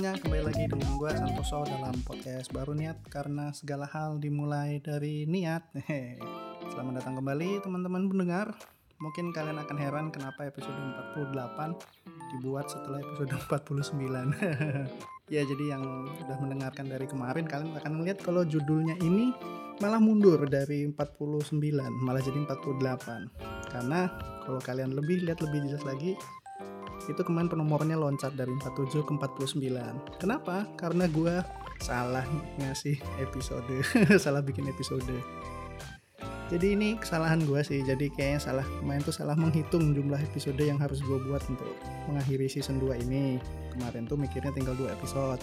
semuanya, kembali lagi dengan gue Santoso dalam podcast baru niat karena segala hal dimulai dari niat. Selamat datang kembali teman-teman pendengar. Mungkin kalian akan heran kenapa episode 48 dibuat setelah episode 49. ya jadi yang sudah mendengarkan dari kemarin kalian akan melihat kalau judulnya ini malah mundur dari 49 malah jadi 48 karena kalau kalian lebih lihat lebih jelas lagi itu kemarin penomornya loncat dari 47 ke 49 kenapa? karena gue salah ngasih episode salah bikin episode. Jadi ini kesalahan gue sih. Jadi kayaknya salah kemarin tuh salah menghitung jumlah episode yang harus gue buat untuk mengakhiri season 2 ini. Kemarin tuh mikirnya tinggal 2 episode.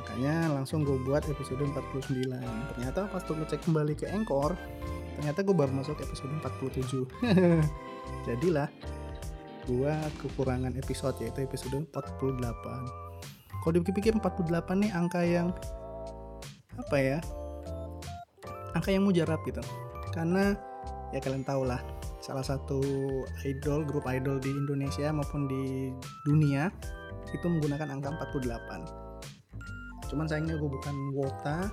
Makanya langsung gue buat episode 49 ternyata pas tuh ngecek kembali ke Anchor ternyata gue baru masuk episode 47 jadilah gua kekurangan episode yaitu episode 48 kalau dipikir-pikir 48 nih angka yang apa ya angka yang mujarab gitu. Karena ya kalian tahu lah salah satu idol grup idol di Indonesia maupun di dunia itu menggunakan angka 48 cuman sayangnya gue bukan wota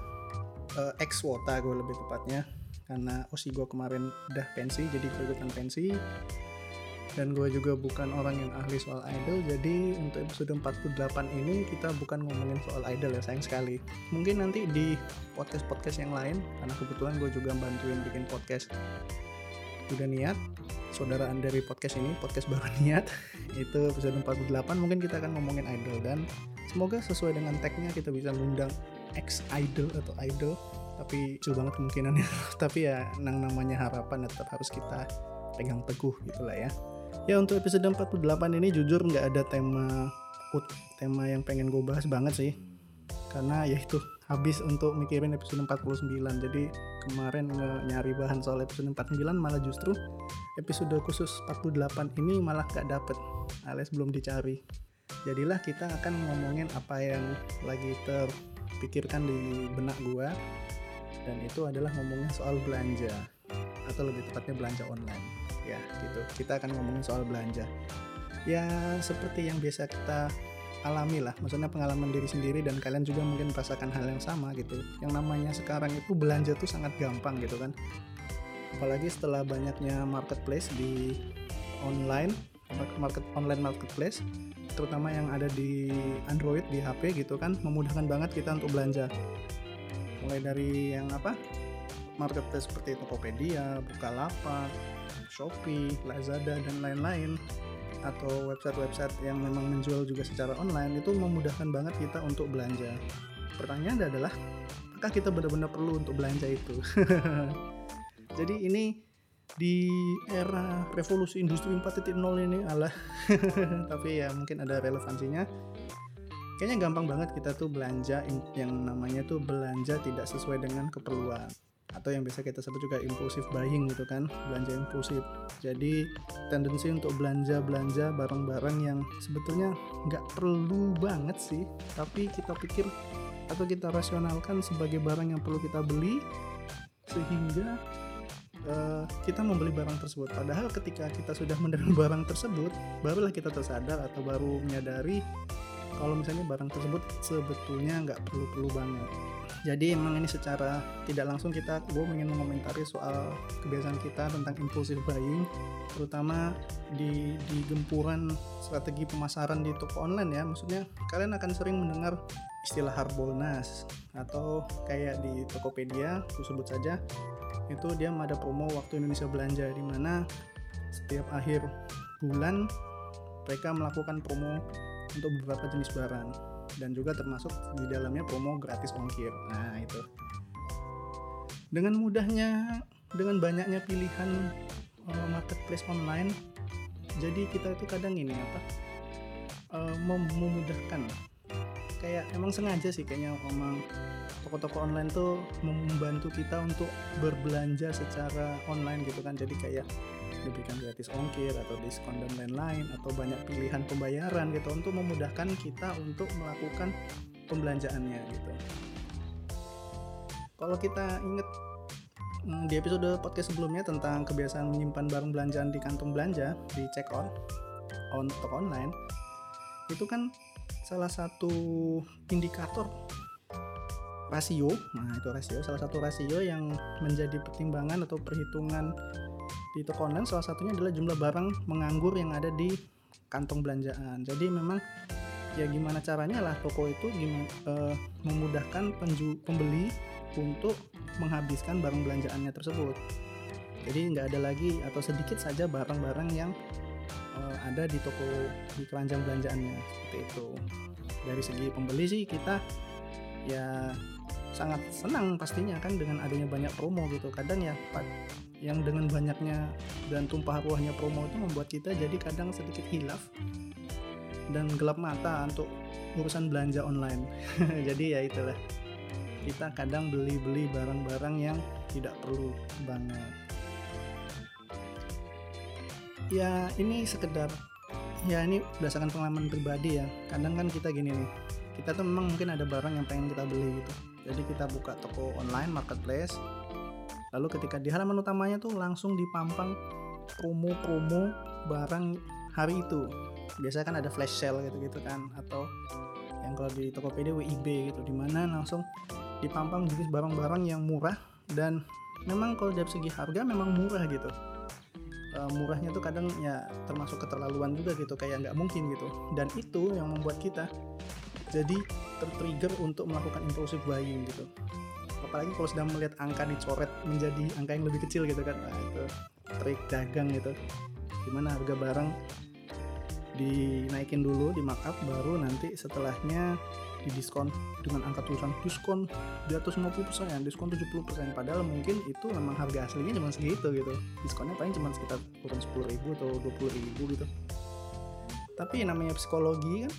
uh, ex wota gue lebih tepatnya. Karena osi gue kemarin udah pensi jadi gue ikutan pensi dan gue juga bukan orang yang ahli soal idol jadi untuk episode 48 ini kita bukan ngomongin soal idol ya sayang sekali. Mungkin nanti di podcast-podcast yang lain karena kebetulan gue juga bantuin bikin podcast. Udah niat saudaraan dari podcast ini podcast baru niat itu episode 48 mungkin kita akan ngomongin idol. Dan semoga sesuai dengan tagnya kita bisa ngundang ex idol atau idol tapi kecil banget kemungkinannya. Tapi ya nang namanya harapan tetap harus kita pegang teguh gitulah ya ya untuk episode 48 ini jujur nggak ada tema tema yang pengen gue bahas banget sih. Karena ya itu habis untuk mikirin episode 49 jadi kemarin nyari bahan soal episode 49 malah justru episode khusus 48 ini malah gak dapet alias belum dicari. Jadilah kita akan ngomongin apa yang lagi terpikirkan di benak gua. Dan itu adalah ngomongin soal belanja atau lebih tepatnya belanja online ya gitu. Kita akan ngomongin soal belanja. Ya seperti yang biasa kita alami lah. Maksudnya pengalaman diri sendiri dan kalian juga mungkin merasakan hal yang sama gitu. Yang namanya sekarang itu belanja tuh sangat gampang gitu kan. Apalagi setelah banyaknya marketplace di online market online marketplace terutama yang ada di Android di HP gitu kan memudahkan banget kita untuk belanja. Mulai dari yang apa? Marketplace seperti Tokopedia, Bukalapak, Shopee, Lazada, dan lain-lain atau website-website yang memang menjual juga secara online itu memudahkan banget kita untuk belanja. Pertanyaan adalah, apakah kita benar-benar perlu untuk belanja itu? Jadi ini di era revolusi industri 4.0 ini alah tapi ya mungkin ada relevansinya kayaknya gampang banget kita tuh belanja yang namanya tuh belanja tidak sesuai dengan keperluan atau yang biasa kita sebut juga impulsif buying gitu kan belanja impulsif. Jadi tendensi untuk belanja belanja barang-barang yang sebetulnya nggak perlu banget sih tapi kita pikir atau kita rasionalkan sebagai barang yang perlu kita beli sehingga uh, kita membeli barang tersebut. Padahal ketika kita sudah menerima barang tersebut barulah kita tersadar atau baru menyadari kalau misalnya barang tersebut sebetulnya nggak perlu-perlu banget jadi emang ini secara tidak langsung kita gue ingin mengomentari soal kebiasaan kita tentang impulsif buying terutama di di gempuran strategi pemasaran di toko online ya. Maksudnya kalian akan sering mendengar istilah harbolnas atau kayak di Tokopedia aku sebut saja itu dia ada promo waktu Indonesia belanja di mana setiap akhir bulan mereka melakukan promo untuk beberapa jenis barang dan juga termasuk di dalamnya promo gratis ongkir. Nah, itu. Dengan mudahnya dengan banyaknya pilihan uh, marketplace online jadi kita itu kadang ini apa uh, memudahkan kayak emang sengaja sih kayaknya emang toko-toko online tuh membantu kita untuk berbelanja secara online gitu kan jadi kayak diberikan gratis ongkir atau diskon dan lain-lain atau banyak pilihan pembayaran gitu untuk memudahkan kita untuk melakukan pembelanjaannya gitu. Kalau kita inget hmm, di episode podcast sebelumnya tentang kebiasaan menyimpan barang belanjaan di kantong belanja di check out on toko online itu kan salah satu indikator rasio nah itu rasio salah satu rasio yang menjadi pertimbangan atau perhitungan di toko online salah satunya adalah jumlah barang menganggur yang ada di kantong belanjaan. Jadi memang ya gimana caranya lah toko itu gimana uh, memudahkan penju, pembeli untuk menghabiskan barang belanjaannya tersebut. Jadi nggak ada lagi atau sedikit saja barang-barang yang uh, ada di toko di keranjang belanjaannya. Seperti itu. Dari segi pembeli sih kita ya sangat senang pastinya kan dengan adanya banyak promo gitu. Kadang ya yang dengan banyaknya dan tumpah ruahnya promo itu membuat kita jadi kadang sedikit hilaf dan gelap mata untuk urusan belanja online. Jadi ya itulah kita kadang beli-beli barang-barang yang tidak perlu banget. Ya ini sekedar ya ini berdasarkan pengalaman pribadi ya. Kadang kan kita gini nih kita tuh memang mungkin ada barang yang pengen kita beli gitu. Jadi kita buka toko online marketplace lalu ketika di halaman utamanya tuh langsung dipampang promo-promo barang hari itu. Biasanya kan ada flash sale gitu-gitu kan atau yang kalau di Tokopedia WIB gitu di mana langsung dipampang jenis barang-barang yang murah dan memang kalau dari segi harga memang murah gitu. Uh, murahnya tuh kadang ya termasuk keterlaluan juga gitu kayak nggak mungkin gitu. Dan itu yang membuat kita jadi tertrigger untuk melakukan impulsive buying gitu apalagi kalau sedang melihat angka dicoret menjadi angka yang lebih kecil gitu kan. Nah, itu trik dagang gitu. Di mana harga barang dinaikin dulu di markup baru nanti setelahnya di diskon dengan angka tulisan diskon di atas 50% diskon 70% padahal mungkin itu memang harga aslinya cuma segitu gitu. Diskonnya paling cuma sekitar turun 10 ribu atau 20 ribu gitu. Tapi namanya psikologi kan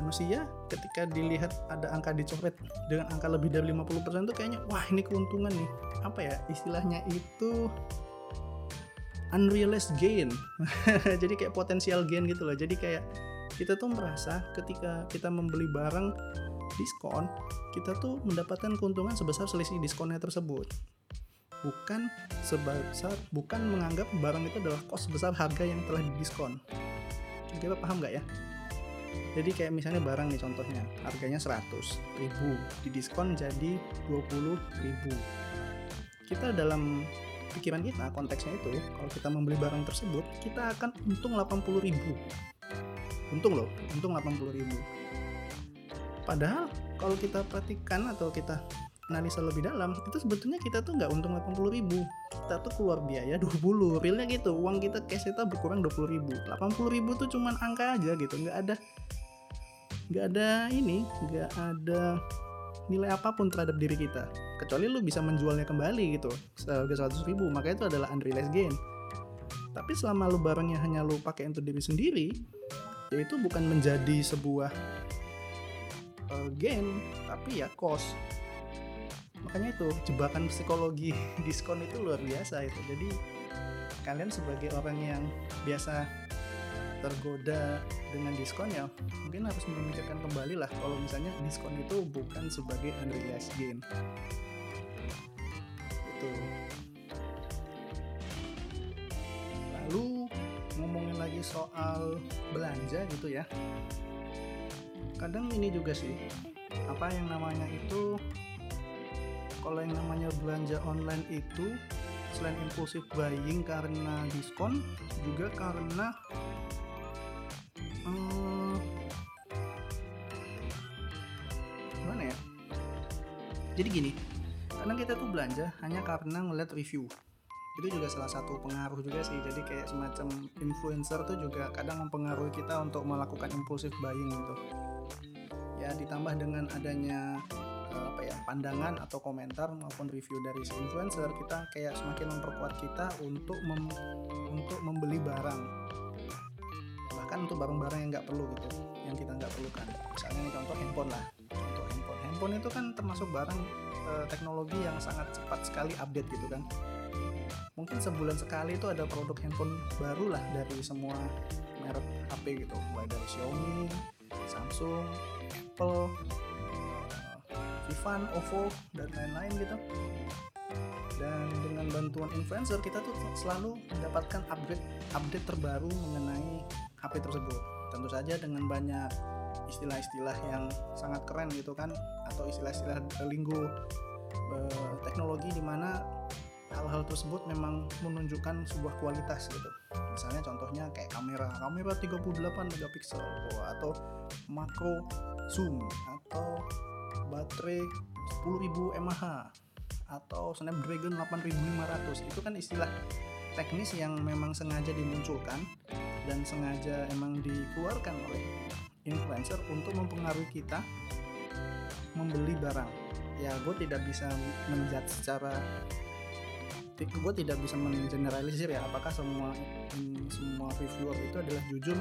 manusia ketika dilihat ada angka dicoret dengan angka lebih dari 50% tuh kayaknya wah ini keuntungan nih. Apa ya istilahnya itu unrealized gain. Jadi kayak potensial gain gitu loh. Jadi kayak kita tuh merasa ketika kita membeli barang diskon kita tuh mendapatkan keuntungan sebesar selisih diskonnya tersebut. Bukan sebesar bukan menganggap barang itu adalah kos besar harga yang telah didiskon. Kita paham nggak ya jadi kayak misalnya barang nih contohnya harganya 100 ribu didiskon jadi 20 ribu. Kita dalam pikiran kita konteksnya itu kalau kita membeli barang tersebut kita akan untung 80 ribu. Untung loh untung 80 ribu. Padahal kalau kita perhatikan atau kita analisa lebih dalam itu sebetulnya kita tuh nggak untung 80 ribu. Kita tuh keluar biaya 20 realnya gitu. Uang kita cash kita berkurang 20 ribu. 80 ribu tuh cuman angka aja gitu. Nggak ada nggak ada ini nggak ada nilai apa pun terhadap diri kita. Kecuali lu bisa menjualnya kembali gitu seharga 100 ribu maka itu adalah unrealized gain. Tapi selama lu barangnya hanya lu pakai untuk diri sendiri yaitu bukan menjadi sebuah uh, game tapi ya cost makanya itu jebakan psikologi diskon itu luar biasa itu. Jadi kalian sebagai orang yang biasa tergoda dengan diskon ya mungkin harus memikirkan kembali lah kalau misalnya diskon itu bukan sebagai unrealized gain. Itu ngomongin lagi soal belanja gitu ya. Kadang ini juga sih apa yang namanya itu kalau yang namanya belanja online itu selain impulsif buying karena diskon juga karena hmm, gimana ya? Jadi gini kadang kita tuh belanja hanya karena ngeliat review. Itu juga salah satu pengaruh juga sih. Jadi kayak semacam influencer tuh juga kadang mempengaruhi kita untuk melakukan impulsif buying gitu. Ya ditambah dengan adanya pandangan atau komentar maupun review dari si influencer kita kayak semakin memperkuat kita untuk mem untuk membeli barang. Bahkan untuk barang-barang yang nggak perlu gitu yang kita nggak perlukan. Misalnya nih contoh handphone lah. Contoh handphone. Handphone itu kan termasuk barang uh, teknologi yang sangat cepat sekali update gitu kan. Mungkin sebulan sekali itu ada produk handphone baru lah dari semua merek HP gitu. Mulai dari Xiaomi, Samsung, Apple, Vivan, OVO dan lain-lain gitu. Dan dengan bantuan influencer kita tuh selalu mendapatkan upgrade update terbaru mengenai HP tersebut. Tentu saja dengan banyak istilah-istilah yang sangat keren gitu kan atau istilah-istilah linggo uh, teknologi di mana hal-hal tersebut memang menunjukkan sebuah kualitas gitu. Misalnya contohnya kayak kamera kamera 38 megapiksel atau makro zoom atau baterai 10.000 mAh atau Snapdragon 8500 itu kan istilah teknis yang memang sengaja dimunculkan dan sengaja emang dikeluarkan oleh influencer untuk mempengaruhi kita membeli barang. Ya gue tidak bisa menjat secara gue tidak bisa mengeneralisir ya apakah semua semua reviewer itu adalah jujur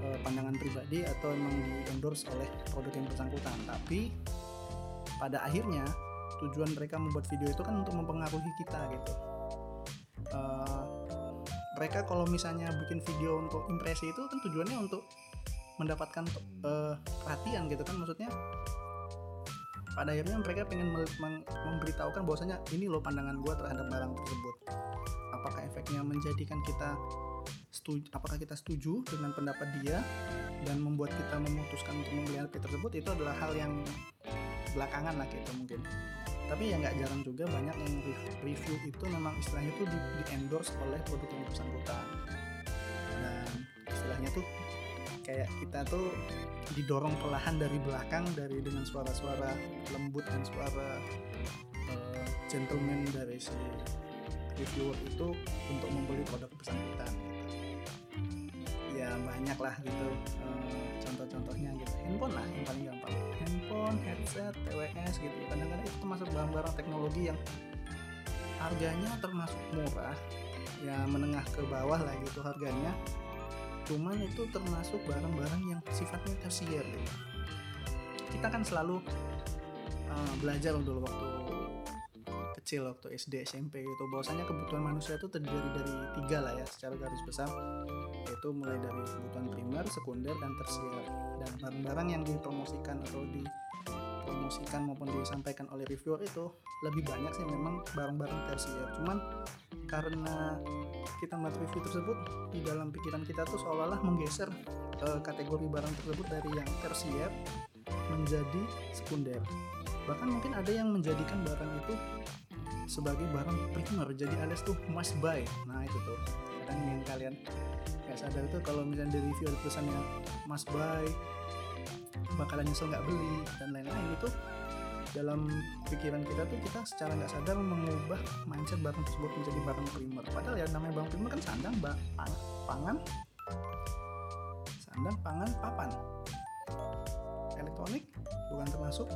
eh, pandangan pribadi atau emang di endorse oleh produk yang bersangkutan. Tapi pada akhirnya tujuan mereka membuat video itu kan untuk mempengaruhi kita gitu. Uh, mereka kalau misalnya bikin video untuk impresi itu kan tujuannya untuk mendapatkan uh, perhatian gitu kan. Maksudnya pada akhirnya mereka pengen memberitahukan bahwasanya ini loh pandangan gue terhadap barang tersebut. Apakah efeknya menjadikan kita setuju apakah kita setuju dengan pendapat dia dan membuat kita memutuskan untuk membeli HP tersebut? Itu adalah hal yang belakangan lah gitu mungkin. Tapi ya nggak jarang juga banyak yang review, itu memang istilahnya tuh di, di endorse oleh produk yang bersangkutan. Dan istilahnya tuh kayak kita tuh didorong perlahan dari belakang dari dengan suara-suara lembut dan suara uh, gentleman dari si reviewer itu untuk membeli produk bersangkutan gitu. ya banyak lah gitu uh, contoh-contohnya gitu. Handphone lah yang paling gampang handphone headset TWS gitu kadang-kadang itu termasuk barang-barang teknologi yang harganya termasuk murah ya menengah ke bawah lah gitu harganya. Cuman itu termasuk barang-barang yang sifatnya tersier gitu. kita kan selalu uh, belajar dulu waktu kecil waktu SD SMP gitu. Bahwasanya kebutuhan manusia itu terdiri dari tiga lah ya secara garis besar. Yaitu mulai dari kebutuhan primer, sekunder, dan tersier. Dan barang-barang yang dipromosikan atau dipromosikan maupun disampaikan oleh reviewer itu lebih banyak sih memang barang-barang tersier. Cuman karena kita melihat review tersebut di dalam pikiran kita tuh seolah-olah menggeser uh, kategori barang tersebut dari yang tersier menjadi sekunder. Bahkan mungkin ada yang menjadikan barang itu sebagai barang primer jadi alias tuh must buy. Nah itu tuh. Kadang yang kalian kayak sadar itu kalau misalnya di review ada tulisannya must buy bakalan nyesel nggak beli dan lain-lain. Itu dalam pikiran kita tuh kita secara nggak sadar mengubah mindset barang tersebut menjadi barang primer. Padahal ya namanya barang primer kan sandang ba pangan. Sandang pangan papan. Elektronik bukan termasuk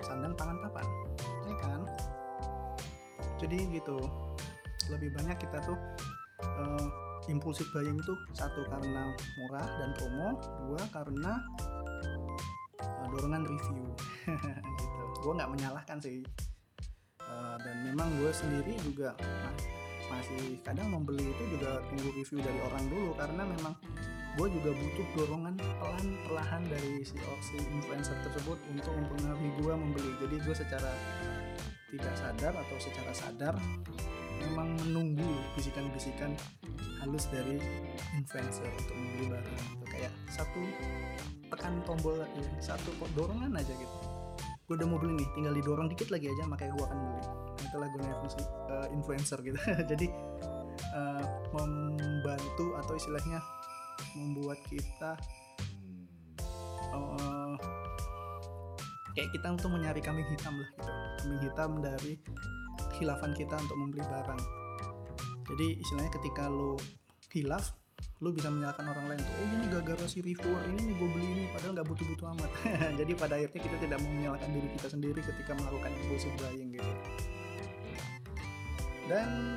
sandang pangan papan. Ya kan? Jadi gitu. Lebih banyak kita tuh uh, impulsif buying itu satu karena murah dan promo. Dua karena dorongan review. Gitu. Gue nggak menyalahkan sih. Uh, dan memang gue sendiri juga masih kadang membeli itu juga tunggu review dari orang dulu karena memang gue juga butuh dorongan pelan perlahan dari si, si influencer tersebut untuk mempengaruhi gue membeli. Jadi gue secara tidak sadar atau secara sadar memang menunggu bisikan-bisikan halus dari influencer untuk membeli barang itu. Kayak satu tekan tombol ya, satu dorongan aja gitu. Gue udah mau beli nih tinggal didorong dikit lagi aja makanya gue akan beli. Itulah gunanya uh, influencer gitu. Jadi uh, membantu atau istilahnya membuat kita uh, kayak kita untuk mencari kambing hitam lah gitu. Kambing hitam dari khilafan kita untuk membeli barang. Jadi istilahnya ketika lo hilaf lo bisa menyalahkan orang lain tuh oh ini gara-gara si reviewer ini nih gue beli ini padahal nggak butuh-butuh amat. Jadi pada akhirnya kita tidak mau menyalahkan diri kita sendiri ketika melakukan impulsive buying gitu. Dan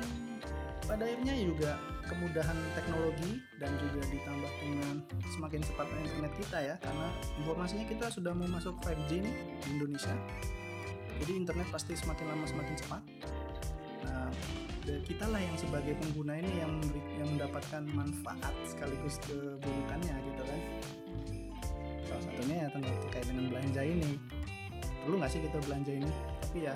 pada akhirnya juga kemudahan teknologi dan juga ditambah dengan semakin cepatnya internet kita ya karena informasinya kita sudah mau masuk 5G nih di Indonesia. Jadi internet pasti semakin lama semakin cepat. Nah kita lah yang sebagai pengguna ini yang yang mendapatkan manfaat sekaligus keburukannya gitu kan. Salah satunya ya tentu terkait dengan belanja ini. Perlu nggak sih kita belanja ini? Tapi ya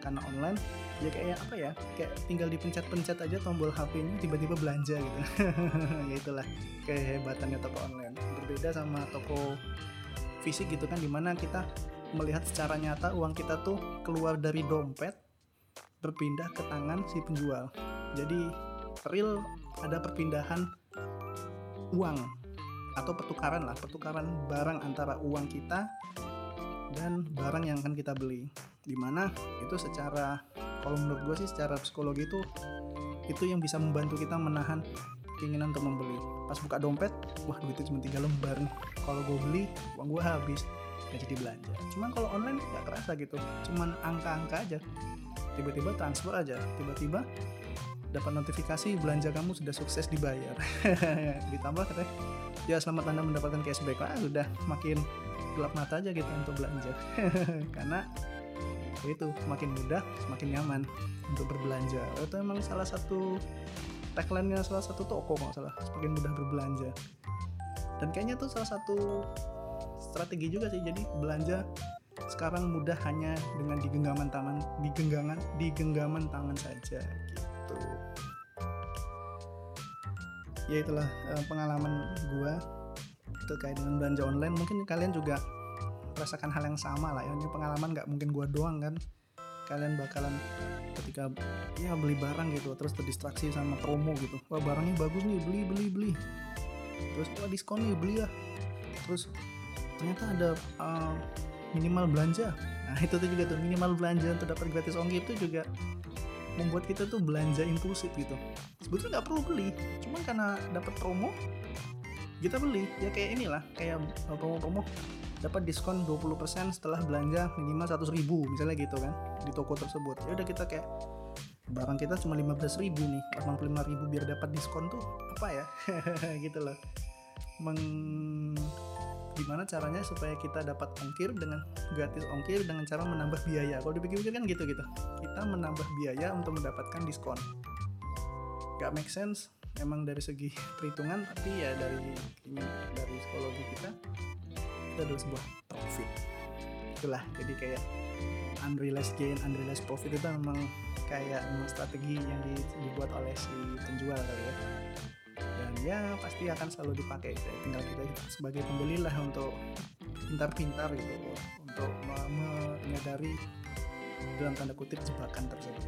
karena online ya kayak apa ya kayak tinggal dipencet-pencet aja tombol HP-nya tiba-tiba belanja gitu. Ya itulah kehebatannya toko online. Berbeda sama toko fisik gitu kan di mana kita melihat secara nyata uang kita tuh keluar dari dompet berpindah ke tangan si penjual. Jadi real ada perpindahan uang atau pertukaran lah pertukaran barang antara uang kita dan barang yang akan kita beli. Di mana itu secara kalau menurut gue sih secara psikologi itu itu yang bisa membantu kita menahan keinginan untuk membeli. Pas buka dompet wah duitnya cuma tiga lembar kalau gue beli uang gue habis. Gak jadi belanja. Cuman kalau online nggak kerasa gitu. Cuman angka-angka aja tiba-tiba transfer aja. Tiba-tiba dapat notifikasi belanja kamu sudah sukses dibayar. Ditambah katanya ya selamat anda mendapatkan cashback. Lah sudah makin gelap mata aja gitu untuk belanja. Karena itu semakin mudah semakin nyaman untuk berbelanja. Itu emang salah satu tagline-nya salah satu toko kalau salah semakin mudah berbelanja. Dan kayaknya tuh salah satu strategi juga sih jadi belanja sekarang mudah hanya dengan digenggaman tangan digenggaman digenggaman tangan saja gitu. Ya itulah uh, pengalaman gua terkait dengan belanja online. Mungkin kalian juga merasakan hal yang sama lah ya. Ini pengalaman nggak mungkin gua doang kan? Kalian bakalan ketika ya beli barang gitu terus terdistraksi sama promo gitu. Wah barangnya bagus nih beli beli beli. Terus wah diskon nih beli ya terus ternyata ada uh, minimal belanja. Nah itu tuh juga tuh minimal belanja untuk dapat gratis ongkir itu juga membuat kita tuh belanja impulsif gitu. Sebetulnya nggak perlu beli cuman karena dapat promo kita beli. Ya kayak inilah kayak promo-promo dapat diskon 20% setelah belanja minimal 100 ribu misalnya gitu kan di toko tersebut. Ya udah kita kayak barang kita cuma 15 ribu nih 85 ribu biar dapat diskon tuh apa ya? Gitu loh. Meng gimana caranya supaya kita dapat ongkir dengan gratis ongkir dengan cara menambah biaya. Kalau dipikir-pikir kan gitu gitu. Kita menambah biaya untuk mendapatkan diskon. Gak make sense emang dari segi perhitungan tapi ya dari ini dari psikologi kita itu adalah sebuah profit. Itulah jadi kayak unrealized gain unrealized profit itu memang kayak strategi yang dibuat oleh si penjual kali ya ya pasti akan selalu dipakai. Tinggal kita sebagai pembeli lah untuk pintar-pintar gitu untuk menyadari dalam tanda kutip jebakan tersebut.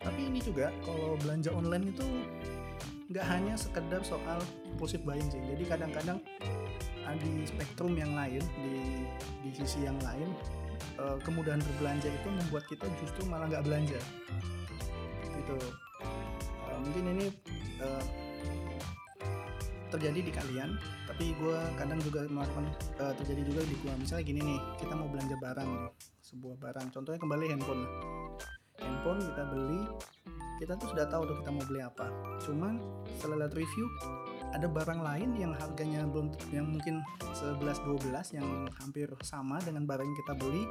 Tapi ini juga kalau belanja online itu nggak hanya sekedar soal impulsif buying sih. Jadi kadang-kadang di spektrum yang lain di di sisi yang lain eh, kemudahan berbelanja itu membuat kita justru malah nggak belanja. Gitu mungkin ini uh, terjadi di kalian tapi gue kadang juga melakukan uh, terjadi juga di gue misalnya gini nih kita mau belanja barang nih sebuah barang. Contohnya kembali handphone. Handphone kita beli kita tuh sudah tahu tuh kita mau beli apa. Cuman setelah lihat review ada barang lain yang harganya belum yang mungkin 11-12 yang hampir sama dengan barang yang kita beli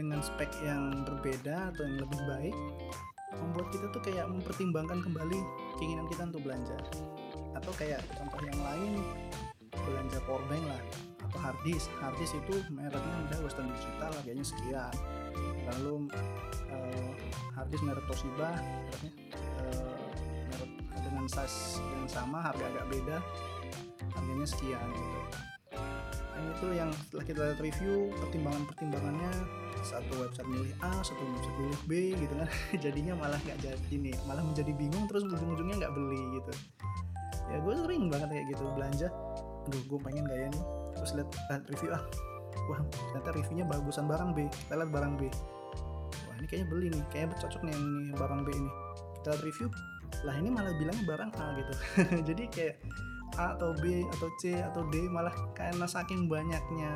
dengan spek yang berbeda atau yang lebih baik membuat kita tuh kayak mempertimbangkan kembali keinginan kita untuk belanja. Atau kayak contoh yang lain belanja powerbank lah atau harddisk harddisk itu mereknya udah Western Digital harganya sekian. Lalu uh, harddisk merek Toshiba mereknya uh, merek dengan size yang sama harga agak beda harganya sekian gitu. Dan itu yang setelah kita review pertimbangan-pertimbangannya satu website milih A satu website milih B gitu kan. Jadinya malah nggak jadi nih malah menjadi bingung terus ujung-ujungnya nggak beli gitu. Ya gue sering banget kayak gitu belanja. Aduh gue pengen gak ya nih terus lihat, review ah wah ternyata reviewnya bagusan barang B. Kita lihat barang B. Wah ini kayaknya beli nih kayaknya cocok nih ini barang B ini. Kita lihat review lah ini malah bilangnya barang A gitu. Jadi kayak A atau B atau C atau D malah karena saking banyaknya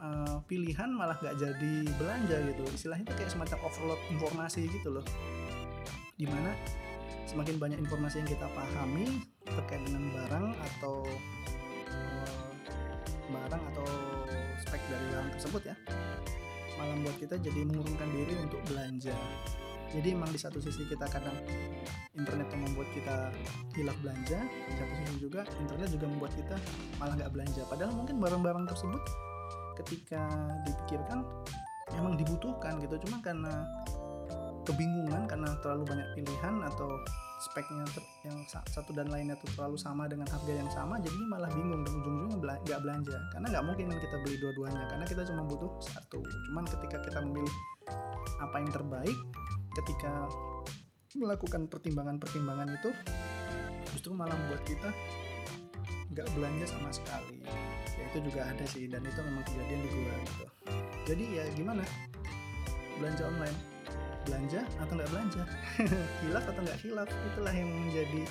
uh, pilihan malah gak jadi belanja gitu. Istilahnya itu kayak semacam overload informasi gitu loh. Di mana semakin banyak informasi yang kita pahami terkait dengan barang atau uh, barang atau spek dari barang tersebut ya malah buat kita jadi mengurungkan diri untuk belanja. Jadi emang di satu sisi kita kadang internet yang membuat kita hilaf belanja di satu sisi juga internet juga membuat kita malah nggak belanja. Padahal mungkin barang-barang tersebut ketika dipikirkan emang dibutuhkan gitu. Cuma karena kebingungan karena terlalu banyak pilihan atau speknya yang satu dan lainnya tuh terlalu sama dengan harga yang sama jadi malah bingung dan ujung-ujungnya nggak belanja. Karena nggak mungkin kita beli dua-duanya karena kita cuma butuh satu. Cuman ketika kita memilih apa yang terbaik ketika melakukan pertimbangan-pertimbangan itu justru malah membuat kita nggak belanja sama sekali itu juga ada sih dan itu memang kejadian di gua gitu. Jadi ya gimana? Belanja online. Belanja atau nggak belanja? Hilaf atau nggak hilaf? Itulah yang menjadi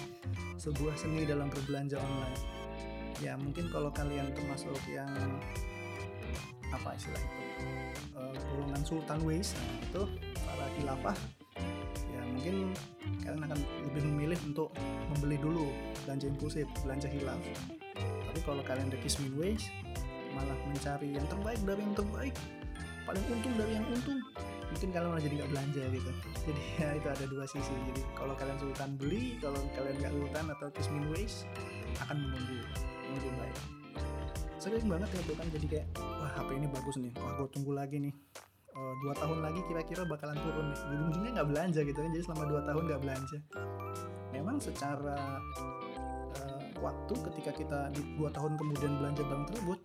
sebuah seni dalam berbelanja online. Ya mungkin kalau kalian termasuk yang apa istilah itu? Uh, sultan ways nah, itu para hilafah ya mungkin kalian akan lebih memilih untuk membeli dulu belanja impulsif belanja hilaf tapi kalau kalian the kismin ways malah mencari yang terbaik dari yang terbaik. Paling untung dari yang untung. Mungkin kalian malah jadi nggak belanja gitu. Jadi ya itu ada dua sisi. Jadi kalau kalian sultan beli kalau kalian nggak sultan atau kismin ways akan menunggu yang lebih baik. Sering banget ya tuh kan jadi kayak wah HP ini bagus nih. Wah gue tunggu lagi nih. Uh, dua tahun lagi kira-kira bakalan turun nih. Ujung-ujungnya nggak belanja gitu kan. Jadi selama dua tahun nggak belanja. Memang secara waktu ketika kita di dua tahun kemudian belanja barang tersebut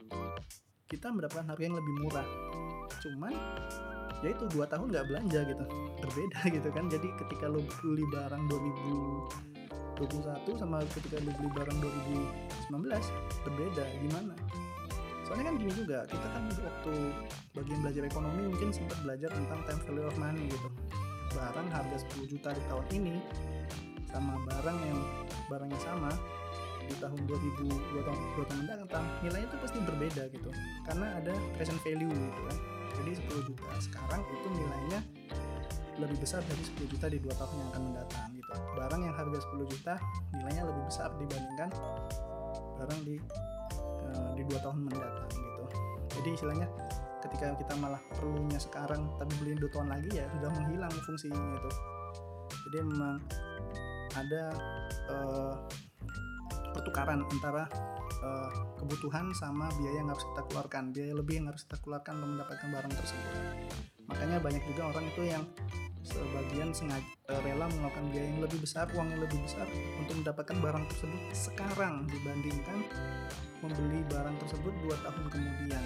kita mendapatkan harga yang lebih murah. Cuman ya itu dua tahun nggak belanja gitu. Berbeda gitu kan. Jadi ketika lo beli barang 2021 sama ketika lo beli barang 2019 berbeda. Gimana? Soalnya kan gini juga kita kan waktu bagian belajar ekonomi mungkin sempat belajar tentang time value of money gitu. Barang harga 10 juta di tahun ini sama barang yang barangnya sama di tahun 2000 dua tahun dua tahun mendatang nilainya itu pasti berbeda gitu. Karena ada present value gitu kan. Jadi 10 juta sekarang itu nilainya lebih besar dari 10 juta di dua tahun yang akan mendatang gitu. Barang yang harga 10 juta nilainya lebih besar dibandingkan barang di uh, di dua tahun mendatang gitu. Jadi istilahnya ketika kita malah perlunya sekarang tapi beli dua tahun lagi ya sudah menghilang fungsinya itu jadi memang ada uh, pertukaran antara uh, kebutuhan sama biaya yang harus kita keluarkan. Biaya lebih yang harus kita keluarkan untuk mendapatkan barang tersebut. Makanya banyak juga orang itu yang sebagian sengaja uh, rela melakukan biaya yang lebih besar uang yang lebih besar untuk mendapatkan barang tersebut sekarang dibandingkan membeli barang tersebut dua tahun kemudian.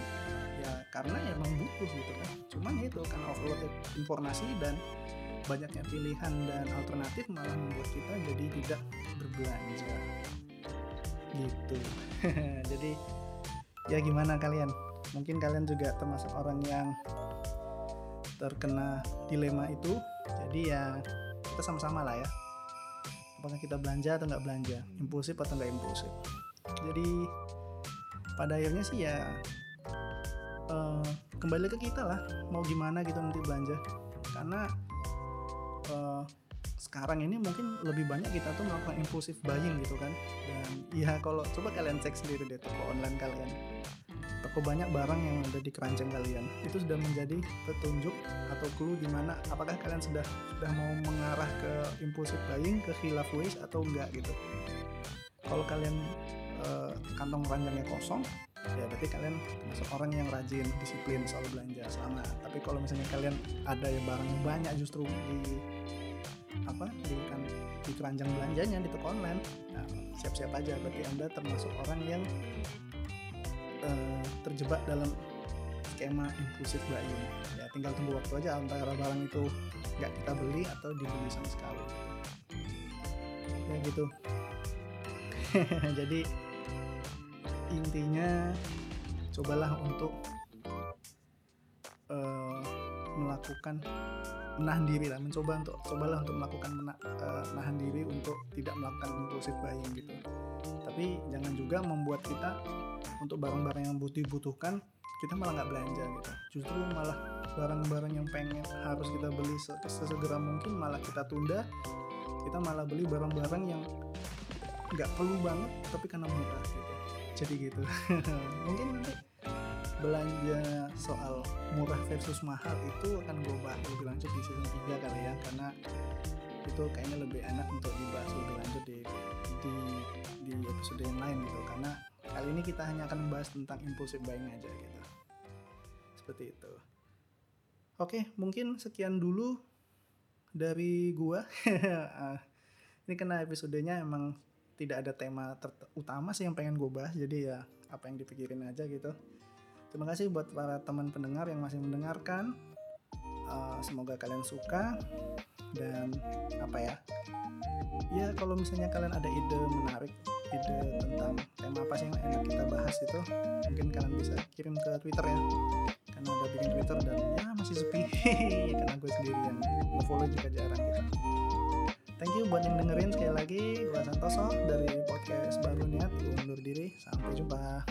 Ya karena emang butuh gitu kan. Cuman itu karena overload informasi dan banyaknya pilihan dan alternatif malah membuat kita jadi tidak berbelanja gitu. Jadi ya gimana kalian? Mungkin kalian juga termasuk orang yang terkena dilema itu. Jadi ya kita sama-sama lah ya. Apakah kita belanja atau nggak belanja? Impulsif atau nggak impulsif? Jadi pada akhirnya sih ya uh, kembali ke kita lah. Mau gimana gitu nanti belanja? Karena sekarang ini mungkin lebih banyak kita tuh melakukan impulsif buying gitu kan. Dan ya kalau coba kalian cek sendiri deh toko online kalian. Toko banyak barang yang ada di keranjang kalian. Itu sudah menjadi petunjuk atau clue di mana apakah kalian sudah sudah mau mengarah ke impulsif buying ke khilaf waste atau enggak gitu. Kalau kalian uh, kantong keranjangnya kosong ya berarti kalian termasuk orang yang rajin disiplin soal belanja sama tapi kalau misalnya kalian ada yang barang yang banyak justru di apa di kan di keranjang belanjanya di toko online. Nah, siap-siap aja. Berarti anda termasuk orang yang uh, terjebak dalam skema impulsif buying ya tinggal tunggu waktu aja antara barang itu nggak kita beli atau dibeli sama sekali. Ya gitu. Jadi intinya cobalah untuk uh, melakukan menahan diri lah mencoba untuk cobalah untuk melakukan mena, uh, menahan diri untuk tidak melakukan impulsif buying gitu. Tapi jangan juga membuat kita untuk barang-barang yang butuh dibutuhkan kita malah nggak belanja gitu. Justru malah barang-barang yang pengen harus kita beli sesegera mungkin malah kita tunda kita malah beli barang-barang yang nggak perlu banget tapi karena murah gitu. Jadi gitu. Mungkin nanti belanja soal murah versus mahal itu akan gue bahas lebih lanjut di season 3 kali ya karena itu kayaknya lebih enak untuk dibahas lebih lanjut di di di episode yang lain gitu karena kali ini kita hanya akan membahas tentang impulsive buying aja gitu seperti itu Oke, mungkin sekian dulu dari gua. Ah, ini kena episodenya emang tidak ada tema utama sih yang pengen gue bahas, jadi ya apa yang dipikirin aja gitu. Terima kasih buat para teman pendengar yang masih mendengarkan. Uh, semoga kalian suka. Dan apa ya? Ya kalau misalnya kalian ada ide menarik, ide tentang tema apa sih yang enak kita bahas itu, mungkin kalian bisa kirim ke Twitter ya. Karena udah bikin Twitter dan ya masih sepi. Karena gue sendiri yang nge-follow juga jarang gitu thank you buat yang dengerin sekali lagi. Gue Santoso dari podcast baru niat gue undur diri. Sampai jumpa